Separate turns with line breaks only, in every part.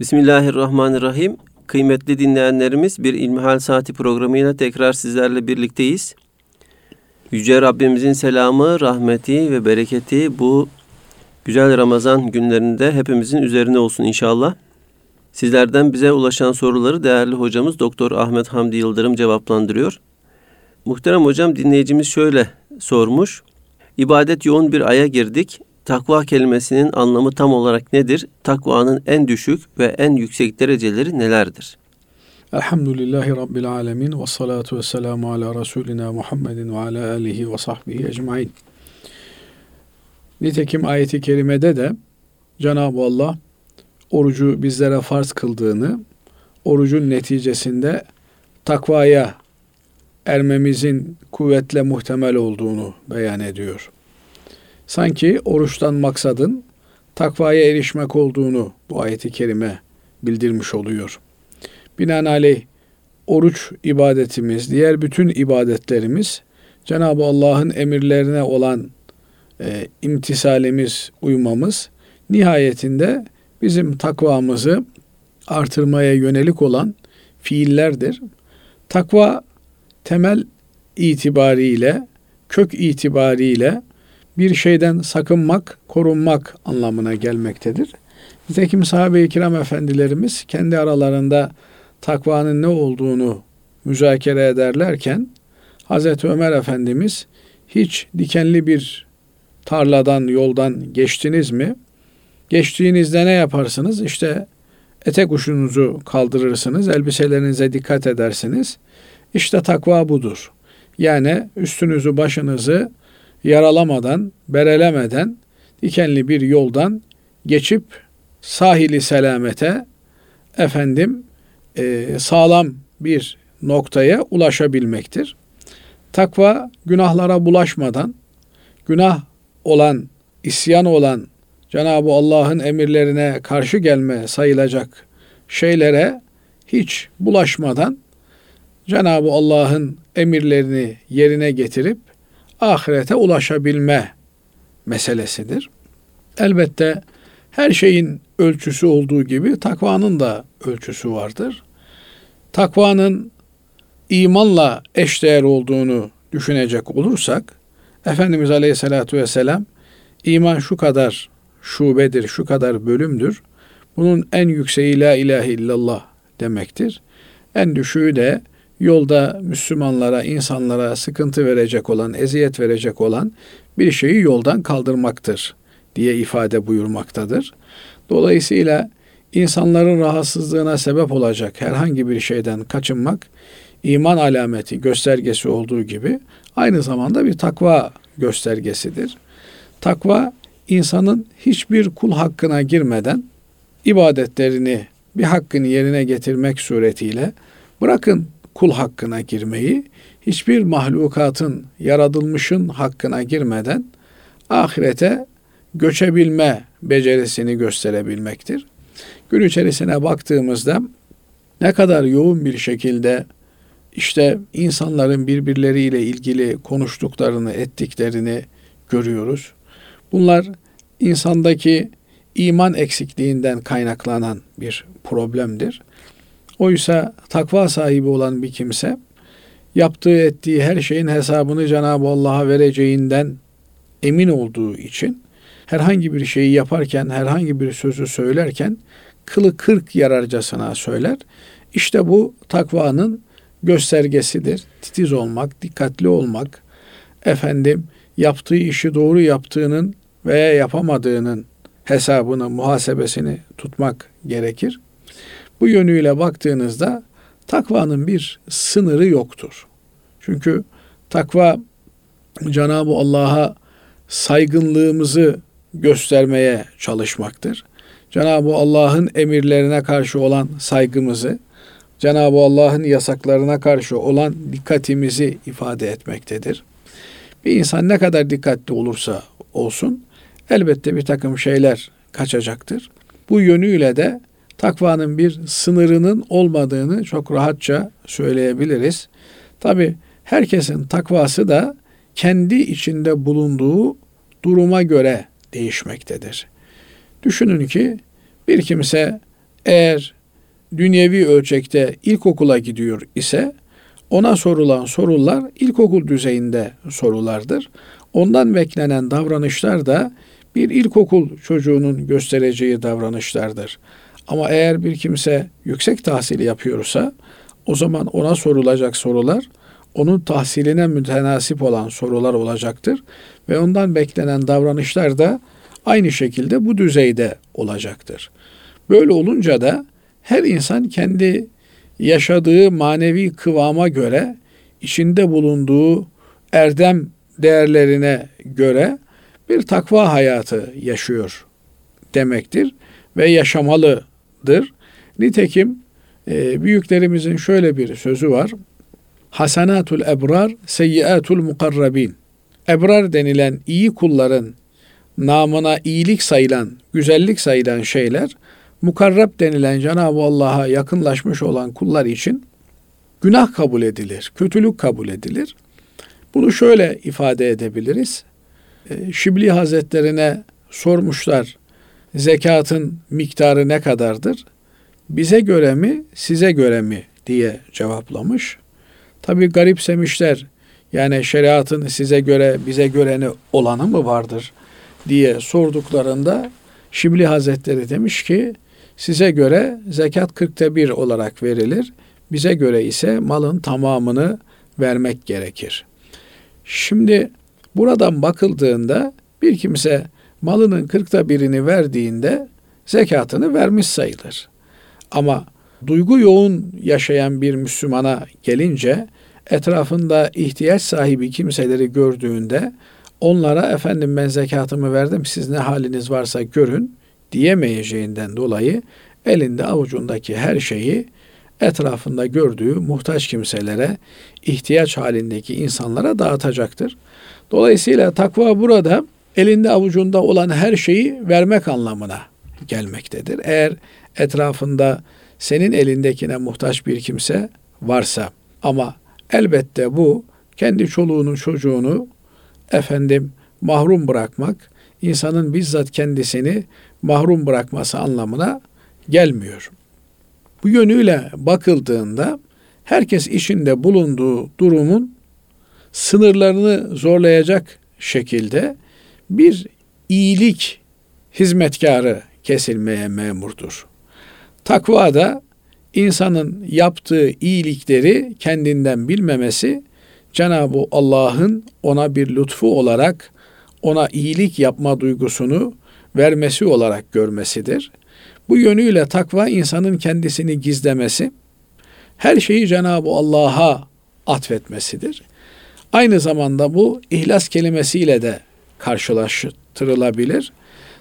Bismillahirrahmanirrahim. Kıymetli dinleyenlerimiz bir İlmihal Saati programıyla tekrar sizlerle birlikteyiz. Yüce Rabbimizin selamı, rahmeti ve bereketi bu güzel Ramazan günlerinde hepimizin üzerine olsun inşallah. Sizlerden bize ulaşan soruları değerli hocamız Doktor Ahmet Hamdi Yıldırım cevaplandırıyor. Muhterem hocam dinleyicimiz şöyle sormuş. İbadet yoğun bir aya girdik. Takva kelimesinin anlamı tam olarak nedir? Takvanın en düşük ve en yüksek dereceleri nelerdir?
Elhamdülillahi Rabbil alemin ve salatu ve selamu ala Resulina Muhammedin ve ala alihi ve sahbihi ecmain. Nitekim ayeti kerimede de Cenab-ı Allah orucu bizlere farz kıldığını, orucun neticesinde takvaya ermemizin kuvvetle muhtemel olduğunu beyan ediyor. Sanki oruçtan maksadın takvaya erişmek olduğunu bu ayeti kerime bildirmiş oluyor. Binaenaleyh oruç ibadetimiz, diğer bütün ibadetlerimiz Cenab-ı Allah'ın emirlerine olan e, imtisalimiz, uymamız nihayetinde bizim takvamızı artırmaya yönelik olan fiillerdir. Takva temel itibariyle, kök itibariyle bir şeyden sakınmak, korunmak anlamına gelmektedir. Nitekim sahabe-i kiram efendilerimiz kendi aralarında takvanın ne olduğunu müzakere ederlerken Hazreti Ömer Efendimiz hiç dikenli bir tarladan, yoldan geçtiniz mi? Geçtiğinizde ne yaparsınız? İşte etek uçunuzu kaldırırsınız, elbiselerinize dikkat edersiniz. İşte takva budur. Yani üstünüzü başınızı yaralamadan, berelemeden dikenli bir yoldan geçip sahili selamete efendim e, sağlam bir noktaya ulaşabilmektir. Takva günahlara bulaşmadan, günah olan, isyan olan, Cenab-ı Allah'ın emirlerine karşı gelme sayılacak şeylere hiç bulaşmadan Cenab-ı Allah'ın emirlerini yerine getirip ahirete ulaşabilme meselesidir. Elbette her şeyin ölçüsü olduğu gibi takvanın da ölçüsü vardır. Takvanın imanla eşdeğer olduğunu düşünecek olursak Efendimiz Aleyhisselatü Vesselam iman şu kadar şubedir, şu kadar bölümdür. Bunun en yükseği la ilahe illallah demektir. En düşüğü de yolda Müslümanlara, insanlara sıkıntı verecek olan, eziyet verecek olan bir şeyi yoldan kaldırmaktır diye ifade buyurmaktadır. Dolayısıyla insanların rahatsızlığına sebep olacak herhangi bir şeyden kaçınmak iman alameti, göstergesi olduğu gibi aynı zamanda bir takva göstergesidir. Takva insanın hiçbir kul hakkına girmeden ibadetlerini bir hakkını yerine getirmek suretiyle bırakın kul hakkına girmeyi, hiçbir mahlukatın, yaratılmışın hakkına girmeden ahirete göçebilme becerisini gösterebilmektir. Gün içerisine baktığımızda ne kadar yoğun bir şekilde işte insanların birbirleriyle ilgili konuştuklarını, ettiklerini görüyoruz. Bunlar insandaki iman eksikliğinden kaynaklanan bir problemdir. Oysa takva sahibi olan bir kimse yaptığı ettiği her şeyin hesabını Cenab-ı Allah'a vereceğinden emin olduğu için herhangi bir şeyi yaparken, herhangi bir sözü söylerken kılı kırk yararcasına söyler. İşte bu takvanın göstergesidir. Titiz olmak, dikkatli olmak, efendim yaptığı işi doğru yaptığının veya yapamadığının hesabını, muhasebesini tutmak gerekir. Bu yönüyle baktığınızda takvanın bir sınırı yoktur. Çünkü takva Cenab-ı Allah'a saygınlığımızı göstermeye çalışmaktır. Cenab-ı Allah'ın emirlerine karşı olan saygımızı, Cenab-ı Allah'ın yasaklarına karşı olan dikkatimizi ifade etmektedir. Bir insan ne kadar dikkatli olursa olsun elbette bir takım şeyler kaçacaktır. Bu yönüyle de takvanın bir sınırının olmadığını çok rahatça söyleyebiliriz. Tabi herkesin takvası da kendi içinde bulunduğu duruma göre değişmektedir. Düşünün ki bir kimse eğer dünyevi ölçekte ilkokula gidiyor ise ona sorulan sorular ilkokul düzeyinde sorulardır. Ondan beklenen davranışlar da bir ilkokul çocuğunun göstereceği davranışlardır. Ama eğer bir kimse yüksek tahsil yapıyorsa o zaman ona sorulacak sorular onun tahsiline mütenasip olan sorular olacaktır ve ondan beklenen davranışlar da aynı şekilde bu düzeyde olacaktır. Böyle olunca da her insan kendi yaşadığı manevi kıvama göre, içinde bulunduğu erdem değerlerine göre bir takva hayatı yaşıyor demektir ve yaşamalıdır. Nitekim e, büyüklerimizin şöyle bir sözü var. Hasanatul ebrar, seyyiatul mukarrabin. Ebrar denilen iyi kulların namına iyilik sayılan, güzellik sayılan şeyler, mukarrab denilen Cenab-ı Allah'a yakınlaşmış olan kullar için günah kabul edilir, kötülük kabul edilir. Bunu şöyle ifade edebiliriz. E, Şibli Hazretlerine sormuşlar, zekatın miktarı ne kadardır? Bize göre mi, size göre mi diye cevaplamış. Tabi garipsemişler. Yani şeriatın size göre, bize göre ne olanı mı vardır diye sorduklarında Şibli Hazretleri demiş ki size göre zekat kırkta bir olarak verilir. Bize göre ise malın tamamını vermek gerekir. Şimdi buradan bakıldığında bir kimse malının kırkta birini verdiğinde zekatını vermiş sayılır. Ama duygu yoğun yaşayan bir Müslümana gelince etrafında ihtiyaç sahibi kimseleri gördüğünde onlara efendim ben zekatımı verdim siz ne haliniz varsa görün diyemeyeceğinden dolayı elinde avucundaki her şeyi etrafında gördüğü muhtaç kimselere, ihtiyaç halindeki insanlara dağıtacaktır. Dolayısıyla takva burada elinde avucunda olan her şeyi vermek anlamına gelmektedir. Eğer etrafında senin elindekine muhtaç bir kimse varsa ama elbette bu kendi çoluğunu çocuğunu efendim mahrum bırakmak, insanın bizzat kendisini mahrum bırakması anlamına gelmiyor. Bu yönüyle bakıldığında herkes içinde bulunduğu durumun sınırlarını zorlayacak şekilde bir iyilik hizmetkarı kesilmeye memurdur. Takva da insanın yaptığı iyilikleri kendinden bilmemesi, Cenab-ı Allah'ın ona bir lütfu olarak ona iyilik yapma duygusunu vermesi olarak görmesidir. Bu yönüyle takva insanın kendisini gizlemesi, her şeyi Cenab-ı Allah'a atfetmesidir. Aynı zamanda bu ihlas kelimesiyle de karşılaştırılabilir.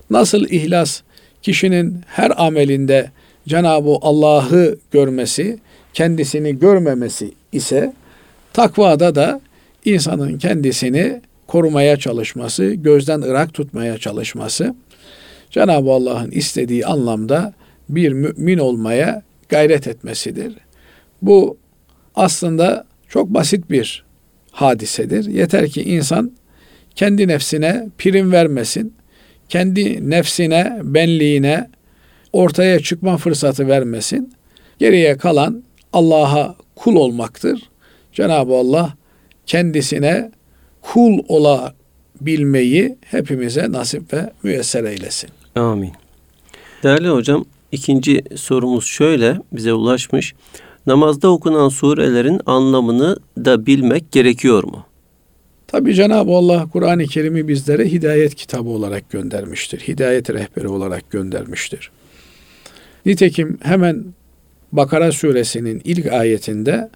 Nasıl ihlas kişinin her amelinde Cenab-ı Allah'ı görmesi, kendisini görmemesi ise takvada da insanın kendisini korumaya çalışması, gözden ırak tutmaya çalışması, Cenab-ı Allah'ın istediği anlamda bir mümin olmaya gayret etmesidir. Bu aslında çok basit bir hadisedir. Yeter ki insan kendi nefsine prim vermesin, kendi nefsine, benliğine ortaya çıkma fırsatı vermesin. Geriye kalan Allah'a kul olmaktır. Cenab-ı Allah kendisine kul olabilmeyi hepimize nasip ve müyesser eylesin.
Amin. Değerli hocam ikinci sorumuz şöyle bize ulaşmış. Namazda okunan surelerin anlamını da bilmek gerekiyor mu?
Tabi Cenab-ı Allah Kur'an-ı Kerim'i bizlere hidayet kitabı olarak göndermiştir. Hidayet rehberi olarak göndermiştir. Nitekim hemen Bakara suresinin ilk ayetinde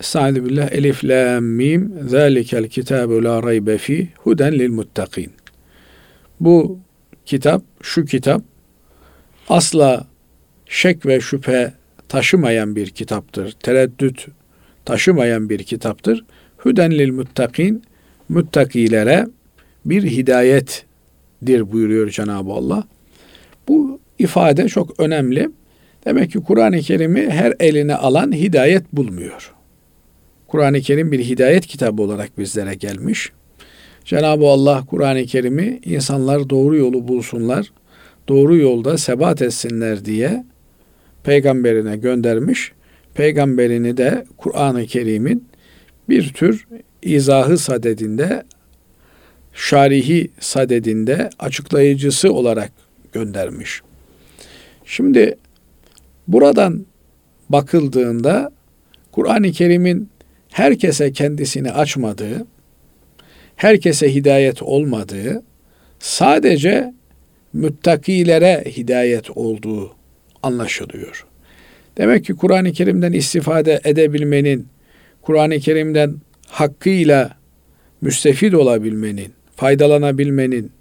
Estaizu billah elif la mim zalikel kitabu la raybe fi huden lil muttakin. Bu kitap, şu kitap asla şek ve şüphe taşımayan bir kitaptır. Tereddüt taşımayan bir kitaptır. Hüden lil muttakin müttakilere bir hidayettir buyuruyor Cenab-ı Allah. Bu ifade çok önemli. Demek ki Kur'an-ı Kerim'i her eline alan hidayet bulmuyor. Kur'an-ı Kerim bir hidayet kitabı olarak bizlere gelmiş. Cenab-ı Allah Kur'an-ı Kerim'i insanlar doğru yolu bulsunlar, doğru yolda sebat etsinler diye peygamberine göndermiş. Peygamberini de Kur'an-ı Kerim'in bir tür izahı sadedinde, şarihi sadedinde açıklayıcısı olarak göndermiş. Şimdi buradan bakıldığında Kur'an-ı Kerim'in herkese kendisini açmadığı, herkese hidayet olmadığı, sadece müttakilere hidayet olduğu anlaşılıyor. Demek ki Kur'an-ı Kerim'den istifade edebilmenin, Kur'an-ı Kerim'den hakkıyla müstefid olabilmenin, faydalanabilmenin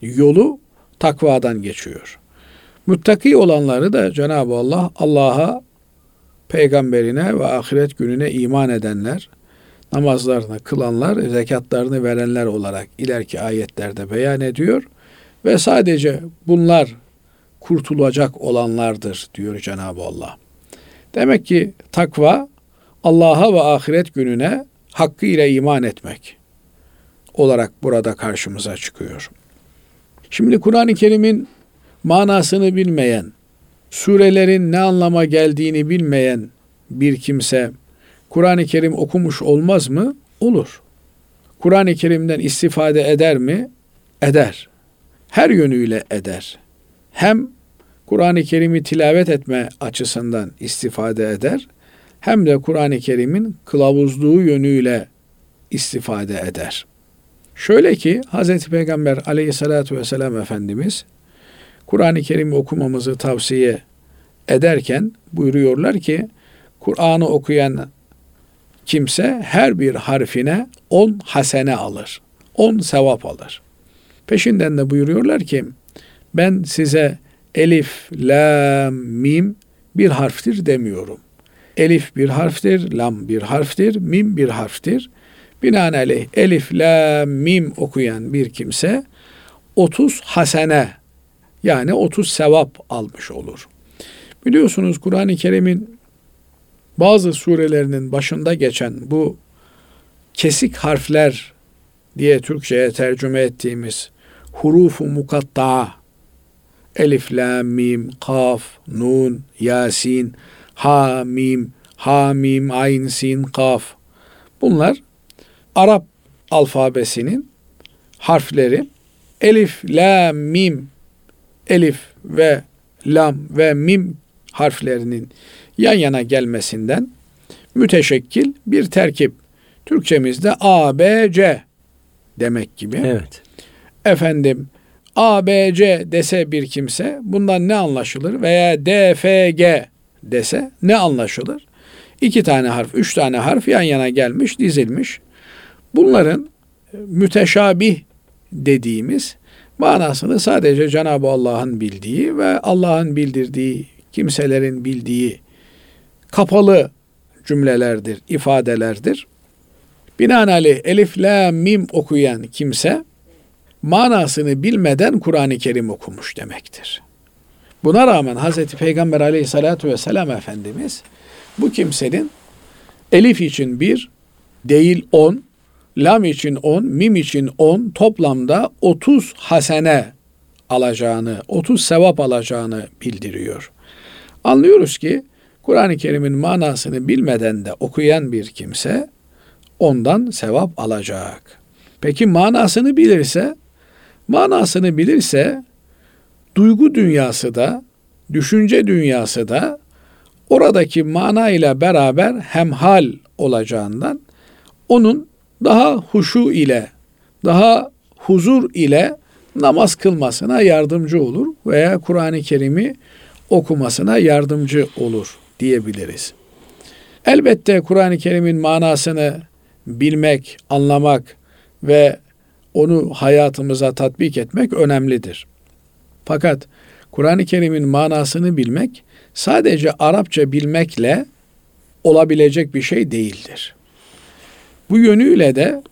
yolu takvadan geçiyor. Muttaki olanları da Cenab-ı Allah Allah'a, peygamberine ve ahiret gününe iman edenler, namazlarını kılanlar, zekatlarını verenler olarak ileriki ayetlerde beyan ediyor ve sadece bunlar kurtulacak olanlardır diyor Cenab-ı Allah. Demek ki takva Allah'a ve ahiret gününe hakkıyla iman etmek olarak burada karşımıza çıkıyor. Şimdi Kur'an-ı Kerim'in manasını bilmeyen, surelerin ne anlama geldiğini bilmeyen bir kimse Kur'an-ı Kerim okumuş olmaz mı? Olur. Kur'an-ı Kerim'den istifade eder mi? Eder. Her yönüyle eder. Hem Kur'an-ı Kerim'i tilavet etme açısından istifade eder, hem de Kur'an-ı Kerim'in kılavuzluğu yönüyle istifade eder. Şöyle ki Hz. Peygamber aleyhissalatü vesselam Efendimiz Kur'an-ı Kerim okumamızı tavsiye ederken buyuruyorlar ki Kur'an'ı okuyan kimse her bir harfine on hasene alır. On sevap alır. Peşinden de buyuruyorlar ki ben size elif, lam, mim bir harftir demiyorum. Elif bir harftir, lam bir harftir, mim bir harftir. Binaenaleyh elif, la, mim okuyan bir kimse 30 hasene yani 30 sevap almış olur. Biliyorsunuz Kur'an-ı Kerim'in bazı surelerinin başında geçen bu kesik harfler diye Türkçe'ye tercüme ettiğimiz hurufu mukatta elif, la, mim, kaf, nun, yasin, ha, mim, ha, mim, ayn, sin, kaf bunlar Arap alfabesinin harfleri elif, la, mim, elif ve lam ve mim harflerinin yan yana gelmesinden müteşekkil bir terkip. Türkçemizde A, B, C demek gibi.
Evet.
Efendim A, B, C dese bir kimse bundan ne anlaşılır? Veya D, F, G dese ne anlaşılır? İki tane harf, üç tane harf yan yana gelmiş, dizilmiş. Bunların müteşabih dediğimiz manasını sadece Cenab-ı Allah'ın bildiği ve Allah'ın bildirdiği kimselerin bildiği kapalı cümlelerdir, ifadelerdir. Binaenaleyh elif, la, mim okuyan kimse manasını bilmeden Kur'an-ı Kerim okumuş demektir. Buna rağmen Hz. Peygamber aleyhissalatu vesselam Efendimiz bu kimsenin elif için bir değil on, lam için on, mim için on toplamda 30 hasene alacağını, 30 sevap alacağını bildiriyor. Anlıyoruz ki Kur'an-ı Kerim'in manasını bilmeden de okuyan bir kimse ondan sevap alacak. Peki manasını bilirse, manasını bilirse duygu dünyası da, düşünce dünyası da oradaki mana ile beraber hemhal olacağından onun daha huşu ile, daha huzur ile namaz kılmasına yardımcı olur veya Kur'an-ı Kerim'i okumasına yardımcı olur diyebiliriz. Elbette Kur'an-ı Kerim'in manasını bilmek, anlamak ve onu hayatımıza tatbik etmek önemlidir. Fakat Kur'an-ı Kerim'in manasını bilmek sadece Arapça bilmekle olabilecek bir şey değildir. Bu yönüyle de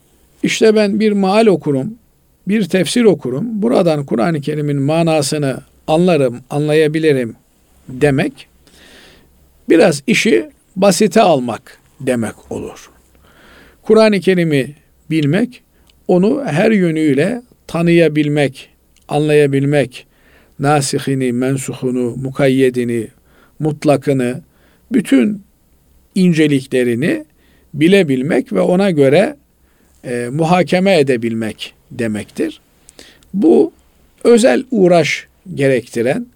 işte ben bir maal okurum, bir tefsir okurum. Buradan Kur'an-ı Kerim'in manasını anlarım, anlayabilirim demek biraz işi basite almak demek olur. Kur'an-ı Kerim'i bilmek, onu her yönüyle tanıyabilmek, anlayabilmek, nasihini, mensuhunu, mukayyedini, mutlakını, bütün inceliklerini bilebilmek ve ona göre e, muhakeme edebilmek demektir. Bu özel uğraş gerektiren,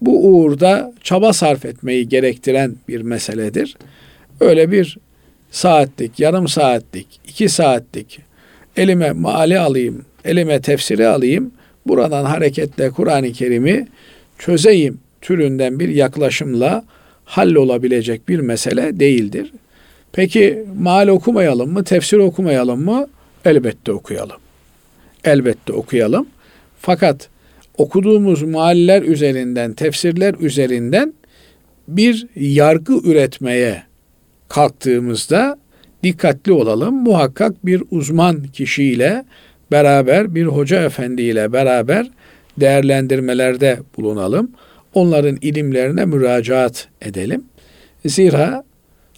bu uğurda çaba sarf etmeyi gerektiren bir meseledir. Öyle bir saatlik, yarım saatlik, iki saatlik elime maali alayım, elime tefsiri alayım, buradan hareketle Kur'an-ı Kerim'i çözeyim türünden bir yaklaşımla hallolabilecek bir mesele değildir. Peki mal okumayalım mı, tefsir okumayalım mı? Elbette okuyalım. Elbette okuyalım. Fakat okuduğumuz mahaller üzerinden, tefsirler üzerinden bir yargı üretmeye kalktığımızda dikkatli olalım. Muhakkak bir uzman kişiyle beraber, bir hoca efendiyle beraber değerlendirmelerde bulunalım. Onların ilimlerine müracaat edelim. Zira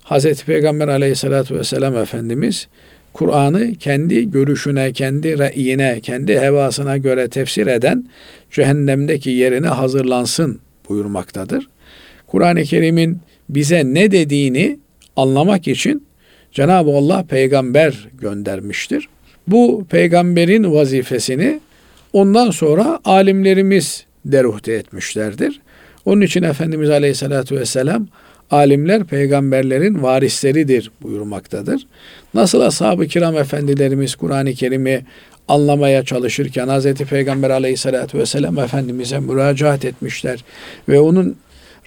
Hz. Peygamber aleyhissalatü vesselam Efendimiz Kur'an'ı kendi görüşüne, kendi reyine, kendi hevasına göre tefsir eden cehennemdeki yerine hazırlansın buyurmaktadır. Kur'an-ı Kerim'in bize ne dediğini anlamak için Cenab-ı Allah peygamber göndermiştir. Bu peygamberin vazifesini ondan sonra alimlerimiz deruhte etmişlerdir. Onun için Efendimiz Aleyhisselatü Vesselam alimler peygamberlerin varisleridir buyurmaktadır. Nasıl ashab-ı kiram efendilerimiz Kur'an-ı Kerim'i anlamaya çalışırken Hz. Peygamber aleyhissalatü vesselam Efendimiz'e müracaat etmişler ve onun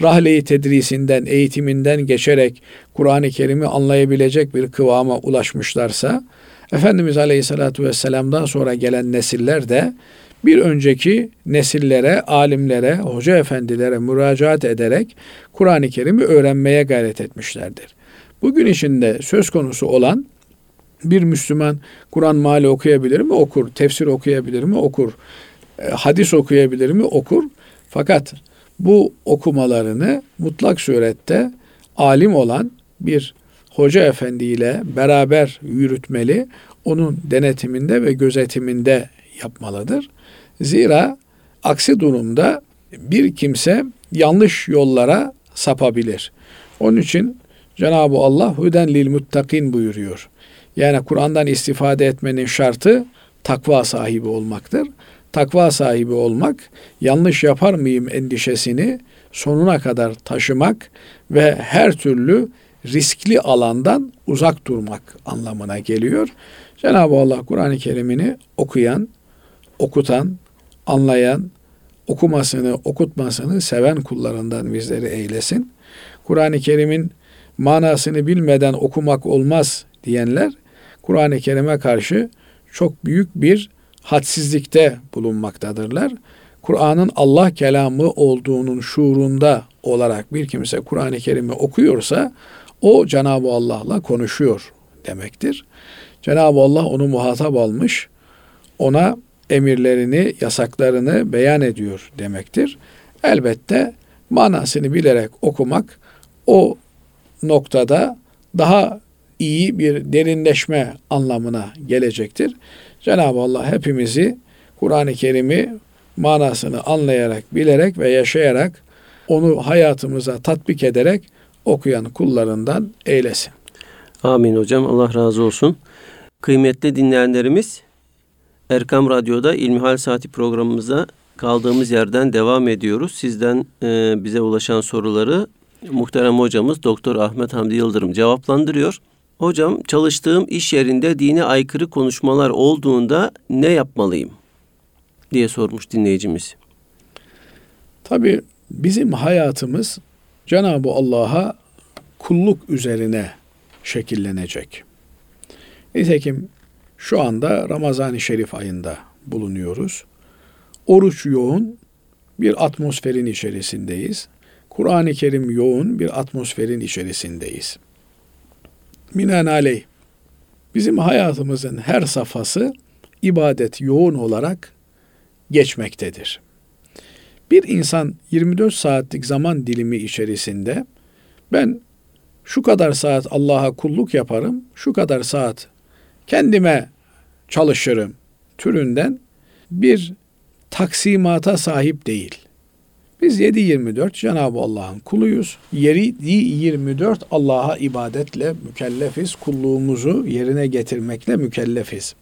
rahleyi tedrisinden, eğitiminden geçerek Kur'an-ı Kerim'i anlayabilecek bir kıvama ulaşmışlarsa, Efendimiz Aleyhisselatü Vesselam'dan sonra gelen nesiller de bir önceki nesillere, alimlere, hoca efendilere müracaat ederek Kur'an-ı Kerim'i öğrenmeye gayret etmişlerdir. Bugün içinde söz konusu olan bir Müslüman Kur'an mali okuyabilir mi? Okur. Tefsir okuyabilir mi? Okur. E, hadis okuyabilir mi? Okur. Fakat bu okumalarını mutlak surette alim olan bir hoca efendiyle beraber yürütmeli, onun denetiminde ve gözetiminde yapmalıdır. Zira aksi durumda bir kimse yanlış yollara sapabilir. Onun için Cenab-ı Allah huden lil muttakin buyuruyor. Yani Kur'an'dan istifade etmenin şartı takva sahibi olmaktır. Takva sahibi olmak, yanlış yapar mıyım endişesini sonuna kadar taşımak ve her türlü riskli alandan uzak durmak anlamına geliyor. Cenab-ı Allah Kur'an-ı Kerim'ini okuyan, okutan, anlayan, okumasını, okutmasını seven kullarından bizleri eylesin. Kur'an-ı Kerim'in manasını bilmeden okumak olmaz diyenler Kur'an-ı Kerim'e karşı çok büyük bir hadsizlikte bulunmaktadırlar. Kur'an'ın Allah kelamı olduğunun şuurunda olarak bir kimse Kur'an-ı Kerim'i okuyorsa o Cenab-ı Allah'la konuşuyor demektir. Cenab-ı Allah onu muhatap almış, ona emirlerini, yasaklarını beyan ediyor demektir. Elbette manasını bilerek okumak o noktada daha iyi bir derinleşme anlamına gelecektir. Cenab-ı Allah hepimizi Kur'an-ı Kerim'i manasını anlayarak, bilerek ve yaşayarak onu hayatımıza tatbik ederek okuyan kullarından eylesin.
Amin hocam. Allah razı olsun. Kıymetli dinleyenlerimiz Erkam Radyo'da İlmihal Saati programımıza kaldığımız yerden devam ediyoruz. Sizden e, bize ulaşan soruları muhterem hocamız Doktor Ahmet Hamdi Yıldırım cevaplandırıyor. Hocam çalıştığım iş yerinde dine aykırı konuşmalar olduğunda ne yapmalıyım? diye sormuş dinleyicimiz.
Tabi bizim hayatımız Cenab-ı Allah'a kulluk üzerine şekillenecek. Nitekim şu anda Ramazan-ı Şerif ayında bulunuyoruz. Oruç yoğun bir atmosferin içerisindeyiz. Kur'an-ı Kerim yoğun bir atmosferin içerisindeyiz. Minaenaleyh bizim hayatımızın her safhası ibadet yoğun olarak geçmektedir. Bir insan 24 saatlik zaman dilimi içerisinde ben şu kadar saat Allah'a kulluk yaparım, şu kadar saat kendime çalışırım türünden bir taksimata sahip değil. Biz 7-24 Cenab-ı Allah'ın kuluyuz. Yeri 24 Allah'a ibadetle mükellefiz. Kulluğumuzu yerine getirmekle mükellefiz.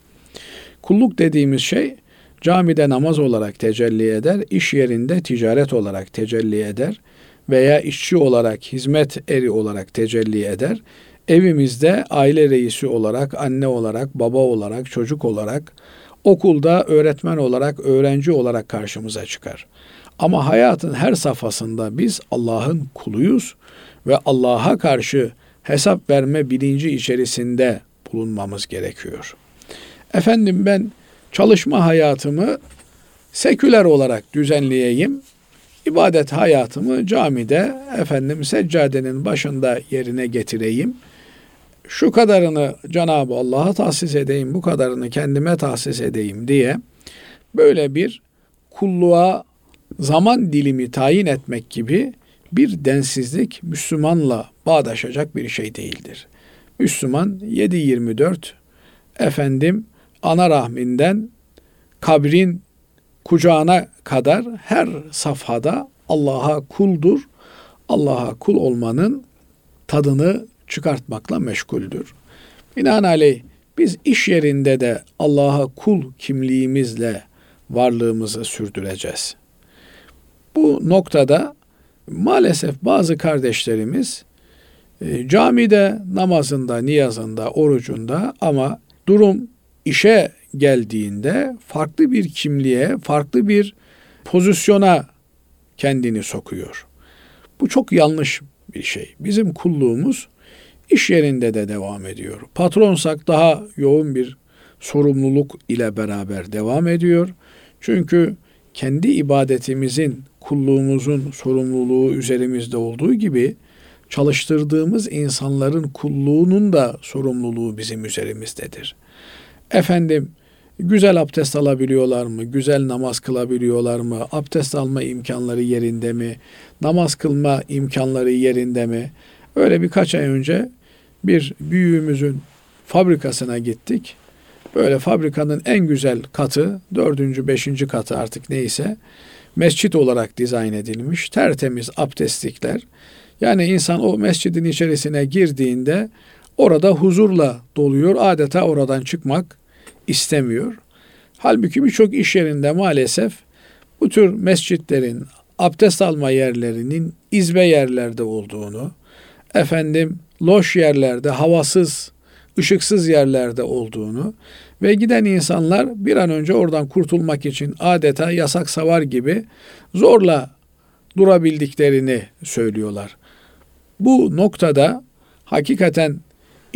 Kulluk dediğimiz şey camide namaz olarak tecelli eder, iş yerinde ticaret olarak tecelli eder veya işçi olarak, hizmet eri olarak tecelli eder. Evimizde aile reisi olarak, anne olarak, baba olarak, çocuk olarak, okulda öğretmen olarak, öğrenci olarak karşımıza çıkar. Ama hayatın her safhasında biz Allah'ın kuluyuz ve Allah'a karşı hesap verme bilinci içerisinde bulunmamız gerekiyor. Efendim ben çalışma hayatımı seküler olarak düzenleyeyim. İbadet hayatımı camide efendim seccadenin başında yerine getireyim. Şu kadarını Cenab-ı Allah'a tahsis edeyim, bu kadarını kendime tahsis edeyim diye böyle bir kulluğa zaman dilimi tayin etmek gibi bir densizlik Müslümanla bağdaşacak bir şey değildir. Müslüman 7-24 efendim ana rahminden kabrin kucağına kadar her safhada Allah'a kuldur. Allah'a kul olmanın tadını çıkartmakla meşguldür. Binaenaleyh biz iş yerinde de Allah'a kul kimliğimizle varlığımızı sürdüreceğiz. Bu noktada maalesef bazı kardeşlerimiz e, camide, namazında, niyazında, orucunda ama durum işe geldiğinde farklı bir kimliğe, farklı bir pozisyona kendini sokuyor. Bu çok yanlış bir şey. Bizim kulluğumuz iş yerinde de devam ediyor. Patronsak daha yoğun bir sorumluluk ile beraber devam ediyor. Çünkü kendi ibadetimizin, kulluğumuzun sorumluluğu üzerimizde olduğu gibi çalıştırdığımız insanların kulluğunun da sorumluluğu bizim üzerimizdedir. Efendim güzel abdest alabiliyorlar mı? Güzel namaz kılabiliyorlar mı? Abdest alma imkanları yerinde mi? Namaz kılma imkanları yerinde mi? Öyle birkaç ay önce bir büyüğümüzün fabrikasına gittik. Böyle fabrikanın en güzel katı, dördüncü, beşinci katı artık neyse, mescit olarak dizayn edilmiş. Tertemiz abdestlikler. Yani insan o mescidin içerisine girdiğinde orada huzurla doluyor. Adeta oradan çıkmak istemiyor. Halbuki birçok iş yerinde maalesef bu tür mescitlerin, abdest alma yerlerinin izbe yerlerde olduğunu, efendim loş yerlerde, havasız, ışıksız yerlerde olduğunu ve giden insanlar bir an önce oradan kurtulmak için adeta yasak savar gibi zorla durabildiklerini söylüyorlar. Bu noktada hakikaten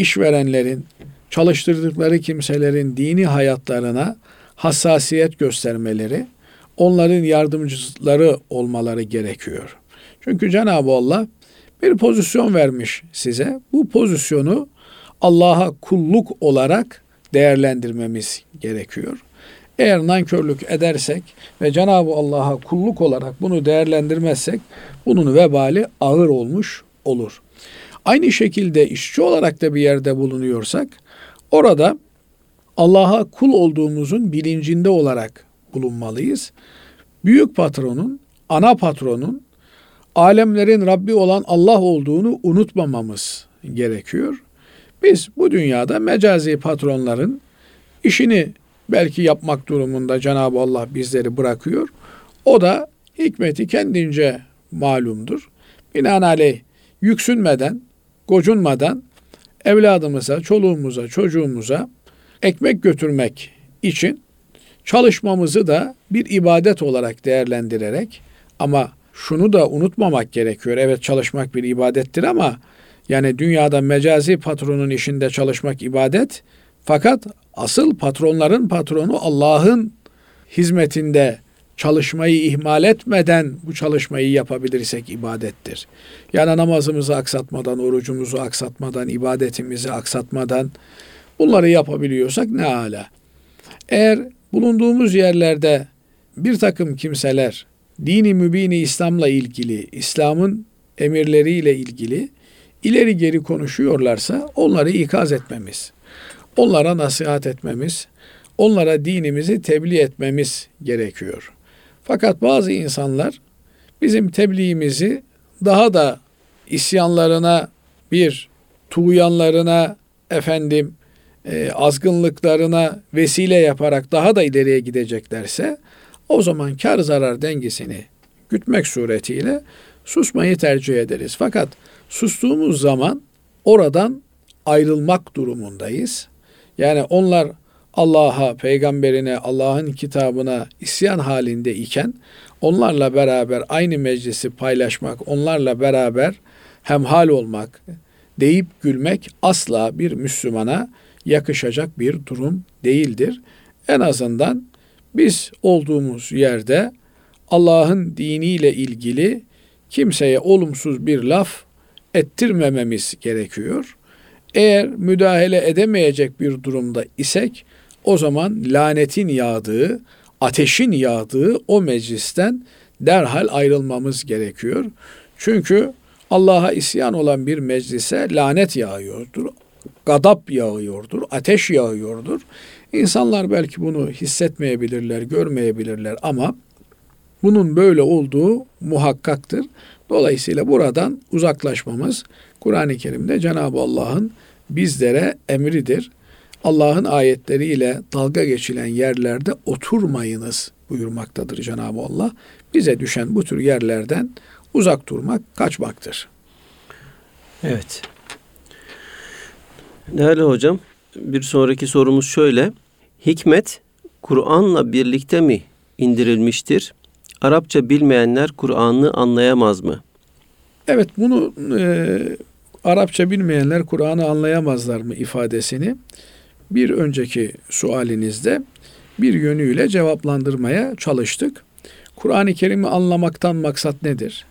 işverenlerin, çalıştırdıkları kimselerin dini hayatlarına hassasiyet göstermeleri, onların yardımcıları olmaları gerekiyor. Çünkü Cenab-ı Allah bir pozisyon vermiş size. Bu pozisyonu Allah'a kulluk olarak değerlendirmemiz gerekiyor. Eğer nankörlük edersek ve Cenab-ı Allah'a kulluk olarak bunu değerlendirmezsek bunun vebali ağır olmuş olur. Aynı şekilde işçi olarak da bir yerde bulunuyorsak orada Allah'a kul olduğumuzun bilincinde olarak bulunmalıyız. Büyük patronun, ana patronun alemlerin Rabbi olan Allah olduğunu unutmamamız gerekiyor. Biz bu dünyada mecazi patronların işini belki yapmak durumunda Cenab-ı Allah bizleri bırakıyor. O da hikmeti kendince malumdur. Binaenaleyh yüksünmeden, gocunmadan evladımıza, çoluğumuza, çocuğumuza ekmek götürmek için çalışmamızı da bir ibadet olarak değerlendirerek ama şunu da unutmamak gerekiyor. Evet çalışmak bir ibadettir ama yani dünyada mecazi patronun işinde çalışmak ibadet fakat asıl patronların patronu Allah'ın hizmetinde çalışmayı ihmal etmeden bu çalışmayı yapabilirsek ibadettir. Yani namazımızı aksatmadan, orucumuzu aksatmadan, ibadetimizi aksatmadan bunları yapabiliyorsak ne ala. Eğer bulunduğumuz yerlerde bir takım kimseler dini mübini İslam'la ilgili, İslam'ın emirleriyle ilgili ileri geri konuşuyorlarsa onları ikaz etmemiz, onlara nasihat etmemiz, onlara dinimizi tebliğ etmemiz gerekiyor. Fakat bazı insanlar bizim tebliğimizi daha da isyanlarına bir tuğyanlarına efendim e, azgınlıklarına vesile yaparak daha da ileriye gideceklerse o zaman kar zarar dengesini gütmek suretiyle susmayı tercih ederiz. Fakat sustuğumuz zaman oradan ayrılmak durumundayız. Yani onlar Allah'a, peygamberine, Allah'ın kitabına isyan halinde iken onlarla beraber aynı meclisi paylaşmak, onlarla beraber hemhal olmak, deyip gülmek asla bir Müslümana yakışacak bir durum değildir. En azından biz olduğumuz yerde Allah'ın diniyle ilgili kimseye olumsuz bir laf ettirmememiz gerekiyor. Eğer müdahale edemeyecek bir durumda isek o zaman lanetin yağdığı, ateşin yağdığı o meclisten derhal ayrılmamız gerekiyor. Çünkü Allah'a isyan olan bir meclise lanet yağıyordur, gadap yağıyordur, ateş yağıyordur. İnsanlar belki bunu hissetmeyebilirler, görmeyebilirler ama bunun böyle olduğu muhakkaktır. Dolayısıyla buradan uzaklaşmamız Kur'an-ı Kerim'de Cenab-ı Allah'ın bizlere emridir. Allah'ın ayetleriyle dalga geçilen yerlerde oturmayınız buyurmaktadır Cenab-ı Allah. Bize düşen bu tür yerlerden uzak durmak, kaçmaktır.
Evet. Değerli hocam, bir sonraki sorumuz şöyle. Hikmet Kur'an'la birlikte mi indirilmiştir? Arapça bilmeyenler Kur'an'ı anlayamaz mı?
Evet bunu e, Arapça bilmeyenler Kur'an'ı anlayamazlar mı ifadesini bir önceki sualinizde bir yönüyle cevaplandırmaya çalıştık. Kur'an-ı Kerim'i anlamaktan maksat nedir?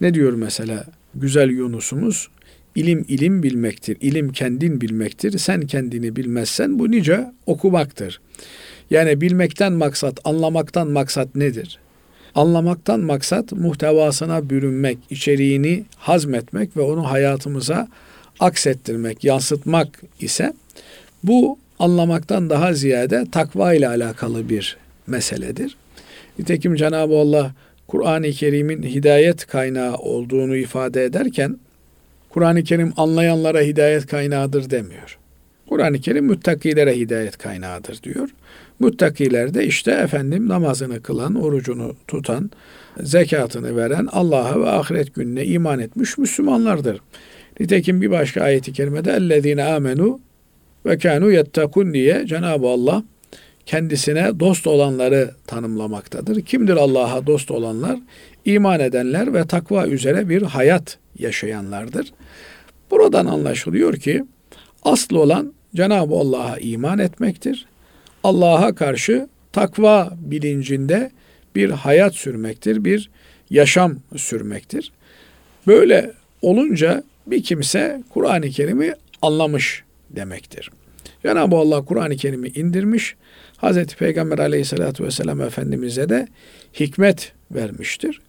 Ne diyor mesela güzel Yunus'umuz? İlim ilim bilmektir. İlim kendin bilmektir. Sen kendini bilmezsen bu nice okumaktır. Yani bilmekten maksat, anlamaktan maksat nedir? Anlamaktan maksat muhtevasına bürünmek, içeriğini hazmetmek ve onu hayatımıza aksettirmek, yansıtmak ise bu anlamaktan daha ziyade takva ile alakalı bir meseledir. Nitekim Cenab-ı Allah Kur'an-ı Kerim'in hidayet kaynağı olduğunu ifade ederken Kur'an-ı Kerim anlayanlara hidayet kaynağıdır demiyor. Kur'an-ı Kerim müttakilere hidayet kaynağıdır diyor. Müttakiler de işte efendim namazını kılan, orucunu tutan, zekatını veren, Allah'a ve ahiret gününe iman etmiş Müslümanlardır. Nitekim bir başka ayeti kerimede ellezine amenu ve kanu yettakun diye Cenab-ı Allah kendisine dost olanları tanımlamaktadır. Kimdir Allah'a dost olanlar? İman edenler ve takva üzere bir hayat yaşayanlardır. Buradan anlaşılıyor ki asıl olan Cenab-ı Allah'a iman etmektir. Allah'a karşı takva bilincinde bir hayat sürmektir, bir yaşam sürmektir. Böyle olunca bir kimse Kur'an-ı Kerim'i anlamış demektir. Cenab-ı Allah Kur'an-ı Kerim'i indirmiş. Hazreti Peygamber aleyhissalatü vesselam Efendimiz'e de hikmet vermiştir.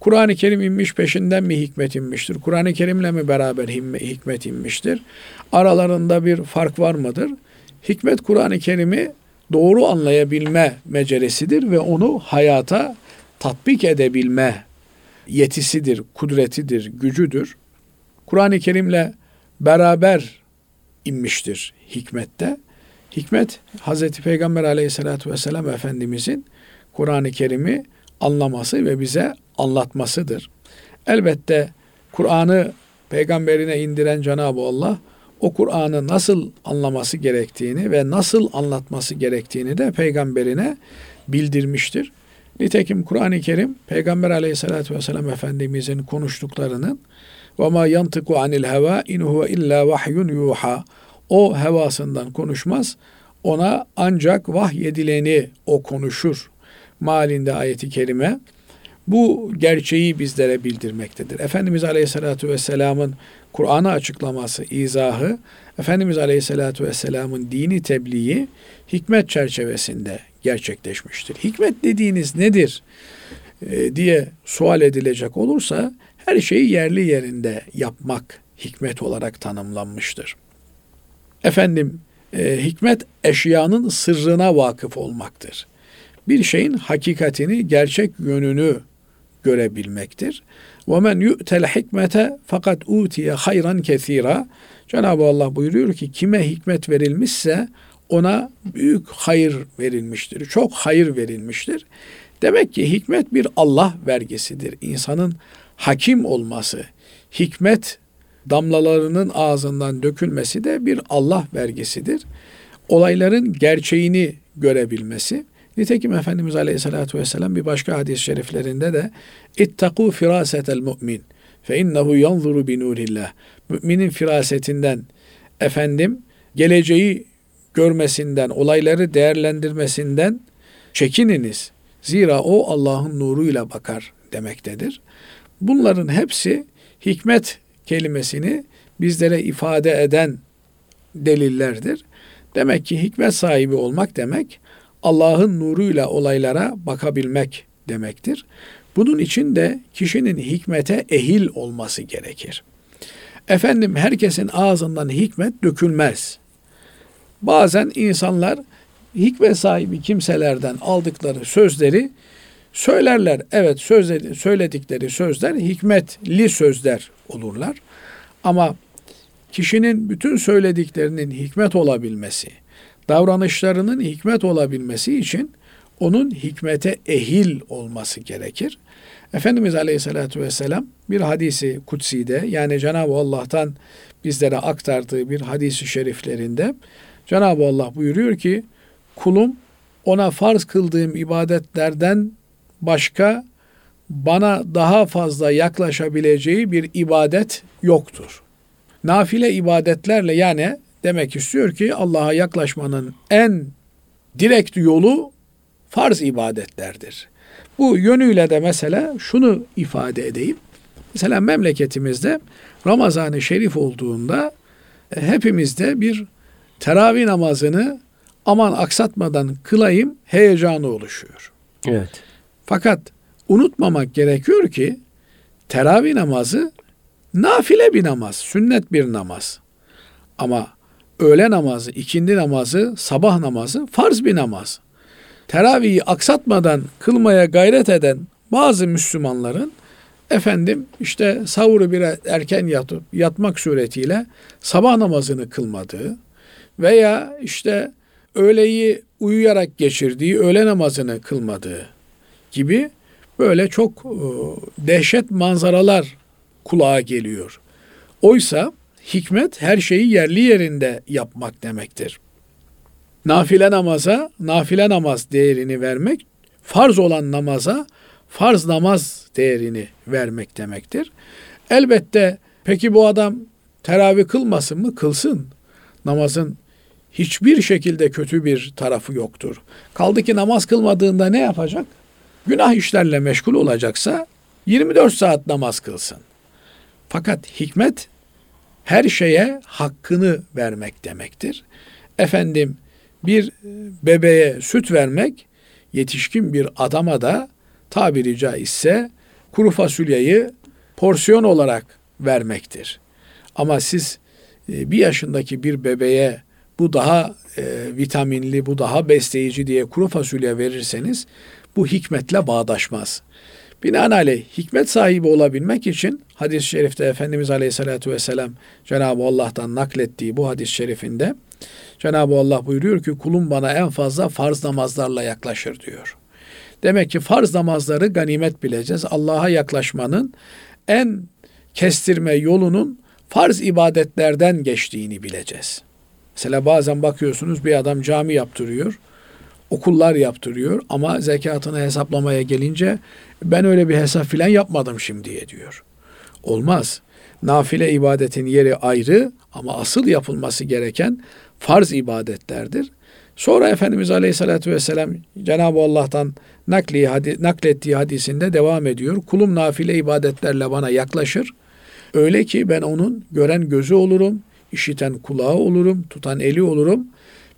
Kur'an-ı Kerim inmiş peşinden mi hikmet inmiştir? Kur'an-ı Kerim'le mi beraber hikmet inmiştir? Aralarında bir fark var mıdır? Hikmet Kur'an-ı Kerim'i doğru anlayabilme meceresidir ve onu hayata tatbik edebilme yetisidir, kudretidir, gücüdür. Kur'an-ı Kerim'le beraber inmiştir hikmette. Hikmet Hazreti Peygamber aleyhissalatü vesselam Efendimizin Kur'an-ı Kerim'i anlaması ve bize anlatmasıdır. Elbette Kur'an'ı peygamberine indiren Cenab-ı Allah o Kur'an'ı nasıl anlaması gerektiğini ve nasıl anlatması gerektiğini de peygamberine bildirmiştir. Nitekim Kur'an-ı Kerim Peygamber aleyhissalatü vesselam Efendimizin konuştuklarının ve ma yantıku anil heva in huve illa vahyun yuha. O hevasından konuşmaz. Ona ancak vahyedileni o konuşur. Malinde ayeti kerime bu gerçeği bizlere bildirmektedir. Efendimiz Aleyhisselatü Vesselam'ın Kur'an'ı açıklaması, izahı, Efendimiz Aleyhisselatü Vesselam'ın dini tebliği hikmet çerçevesinde gerçekleşmiştir. Hikmet dediğiniz nedir e, diye sual edilecek olursa her şeyi yerli yerinde yapmak hikmet olarak tanımlanmıştır. Efendim, e, hikmet eşyanın sırrına vakıf olmaktır. Bir şeyin hakikatini, gerçek yönünü görebilmektir. Ve men yu'tel hikmete fakat utiye hayran kesira. Cenab-ı Allah buyuruyor ki kime hikmet verilmişse ona büyük hayır verilmiştir. Çok hayır verilmiştir. Demek ki hikmet bir Allah vergisidir. İnsanın hakim olması, hikmet damlalarının ağzından dökülmesi de bir Allah vergisidir. Olayların gerçeğini görebilmesi. Nitekim Efendimiz Aleyhisselatü Vesselam bir başka hadis-i şeriflerinde de firasetel mu'min fe innehu yanzuru bi nurillah. Müminin firasetinden efendim geleceği görmesinden, olayları değerlendirmesinden çekininiz. Zira o Allah'ın nuruyla bakar demektedir. Bunların hepsi hikmet kelimesini bizlere ifade eden delillerdir. Demek ki hikmet sahibi olmak demek Allah'ın nuruyla olaylara bakabilmek demektir. Bunun için de kişinin hikmete ehil olması gerekir. Efendim herkesin ağzından hikmet dökülmez. Bazen insanlar hikmet sahibi kimselerden aldıkları sözleri söylerler. Evet söyledikleri sözler hikmetli sözler olurlar. Ama kişinin bütün söylediklerinin hikmet olabilmesi, davranışlarının hikmet olabilmesi için onun hikmete ehil olması gerekir. Efendimiz Aleyhisselatü Vesselam bir hadisi kutsi'de yani Cenab-ı Allah'tan bizlere aktardığı bir hadisi şeriflerinde Cenab-ı Allah buyuruyor ki kulum ona farz kıldığım ibadetlerden başka bana daha fazla yaklaşabileceği bir ibadet yoktur. Nafile ibadetlerle yani demek istiyor ki Allah'a yaklaşmanın en direkt yolu farz ibadetlerdir. Bu yönüyle de mesela şunu ifade edeyim. Mesela memleketimizde Ramazan-ı Şerif olduğunda e, hepimizde bir teravih namazını aman aksatmadan kılayım heyecanı oluşuyor.
Evet.
Fakat unutmamak gerekiyor ki teravih namazı nafile bir namaz, sünnet bir namaz. Ama öğle namazı, ikindi namazı, sabah namazı farz bir namaz. Teravihi aksatmadan kılmaya gayret eden bazı Müslümanların efendim işte sahuru bir erken yatıp yatmak suretiyle sabah namazını kılmadığı veya işte öğleyi uyuyarak geçirdiği öğle namazını kılmadığı gibi böyle çok e, dehşet manzaralar kulağa geliyor. Oysa hikmet her şeyi yerli yerinde yapmak demektir. Nafile namaza nafile namaz değerini vermek, farz olan namaza farz namaz değerini vermek demektir. Elbette peki bu adam teravih kılmasın mı? Kılsın. Namazın hiçbir şekilde kötü bir tarafı yoktur. Kaldı ki namaz kılmadığında ne yapacak? Günah işlerle meşgul olacaksa 24 saat namaz kılsın. Fakat hikmet her şeye hakkını vermek demektir. Efendim bir bebeğe süt vermek yetişkin bir adama da tabiri caizse kuru fasulyeyi porsiyon olarak vermektir. Ama siz e, bir yaşındaki bir bebeğe bu daha e, vitaminli, bu daha besleyici diye kuru fasulye verirseniz bu hikmetle bağdaşmaz. Binaenaleyh hikmet sahibi olabilmek için hadis-i şerifte Efendimiz Aleyhisselatü Vesselam Cenab-ı Allah'tan naklettiği bu hadis-i şerifinde Cenab-ı Allah buyuruyor ki kulum bana en fazla farz namazlarla yaklaşır diyor. Demek ki farz namazları ganimet bileceğiz. Allah'a yaklaşmanın en kestirme yolunun farz ibadetlerden geçtiğini bileceğiz. Mesela bazen bakıyorsunuz bir adam cami yaptırıyor, okullar yaptırıyor ama zekatını hesaplamaya gelince ben öyle bir hesap filan yapmadım şimdiye diyor. Olmaz. Nafile ibadetin yeri ayrı ama asıl yapılması gereken farz ibadetlerdir. Sonra Efendimiz Aleyhisselatü Vesselam Cenab-ı Allah'tan nakli, hadi, naklettiği hadisinde devam ediyor. Kulum nafile ibadetlerle bana yaklaşır. Öyle ki ben onun gören gözü olurum, işiten kulağı olurum, tutan eli olurum.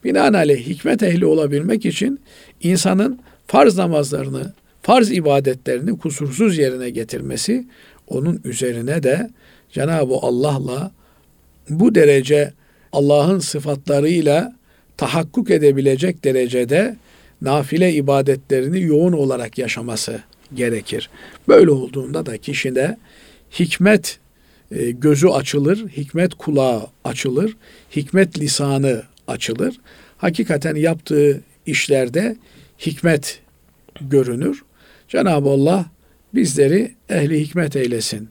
Binaenaleyh hikmet ehli olabilmek için insanın farz namazlarını, farz ibadetlerini kusursuz yerine getirmesi, onun üzerine de Cenab-ı Allah'la bu derece Allah'ın sıfatlarıyla tahakkuk edebilecek derecede nafile ibadetlerini yoğun olarak yaşaması gerekir. Böyle olduğunda da kişide hikmet e, gözü açılır, hikmet kulağı açılır, hikmet lisanı açılır. Hakikaten yaptığı işlerde hikmet görünür. Cenab-ı Allah bizleri ehli hikmet eylesin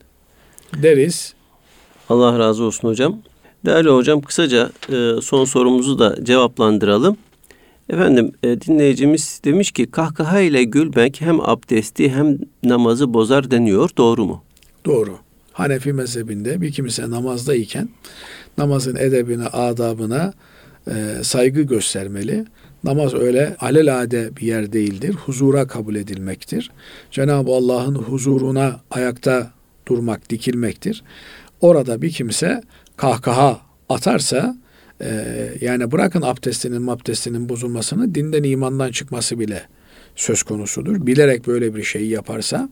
deriz.
Allah razı olsun hocam. Değerli hocam kısaca e, son sorumuzu da cevaplandıralım. Efendim e, dinleyicimiz demiş ki kahkaha ile gülmek hem abdesti hem namazı bozar deniyor. Doğru mu?
Doğru. Hanefi mezhebinde bir kimse namazdayken namazın edebine, adabına e, saygı göstermeli. Namaz öyle alelade bir yer değildir. Huzura kabul edilmektir. Cenab-ı Allah'ın huzuruna ayakta durmak, dikilmektir. Orada bir kimse kahkaha atarsa e, yani bırakın abdestinin abdestinin bozulmasını dinden imandan çıkması bile söz konusudur. Bilerek böyle bir şeyi yaparsa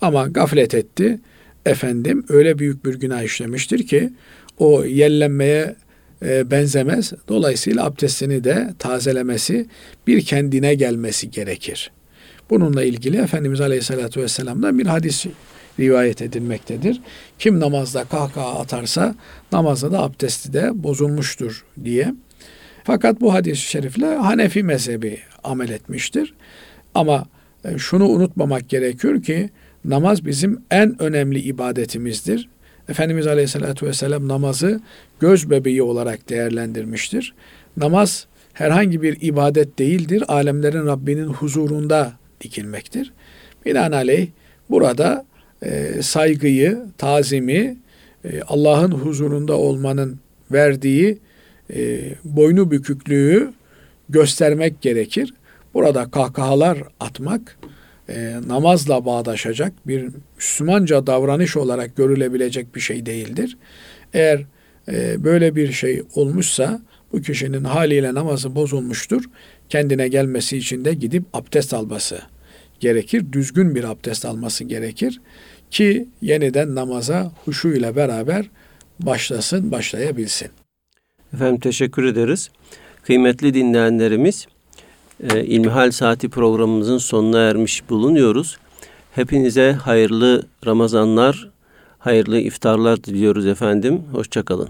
ama gaflet etti. Efendim öyle büyük bir günah işlemiştir ki o yellenmeye e, benzemez. Dolayısıyla abdestini de tazelemesi, bir kendine gelmesi gerekir. Bununla ilgili Efendimiz Aleyhisselatü Vesselam'dan bir hadis rivayet edilmektedir. Kim namazda kahkaha atarsa namazda da abdesti de bozulmuştur diye. Fakat bu hadis-i şerifle Hanefi mezhebi amel etmiştir. Ama e, şunu unutmamak gerekiyor ki namaz bizim en önemli ibadetimizdir. Efendimiz Aleyhisselatü Vesselam namazı göz bebeği olarak değerlendirmiştir. Namaz herhangi bir ibadet değildir. Alemlerin Rabbinin huzurunda dikilmektir. Binaenaleyh burada e, saygıyı, tazimi, e, Allah'ın huzurunda olmanın verdiği e, boynu büküklüğü göstermek gerekir. Burada kahkahalar atmak e, namazla bağdaşacak bir Müslümanca davranış olarak görülebilecek bir şey değildir. Eğer e, böyle bir şey olmuşsa bu kişinin haliyle namazı bozulmuştur. Kendine gelmesi için de gidip abdest alması gerekir. Düzgün bir abdest alması gerekir ki yeniden namaza huşu ile beraber başlasın, başlayabilsin.
Efendim teşekkür ederiz. Kıymetli dinleyenlerimiz, e, İlmihal Saati programımızın sonuna ermiş bulunuyoruz. Hepinize hayırlı Ramazanlar, hayırlı iftarlar diliyoruz efendim. Hoşçakalın.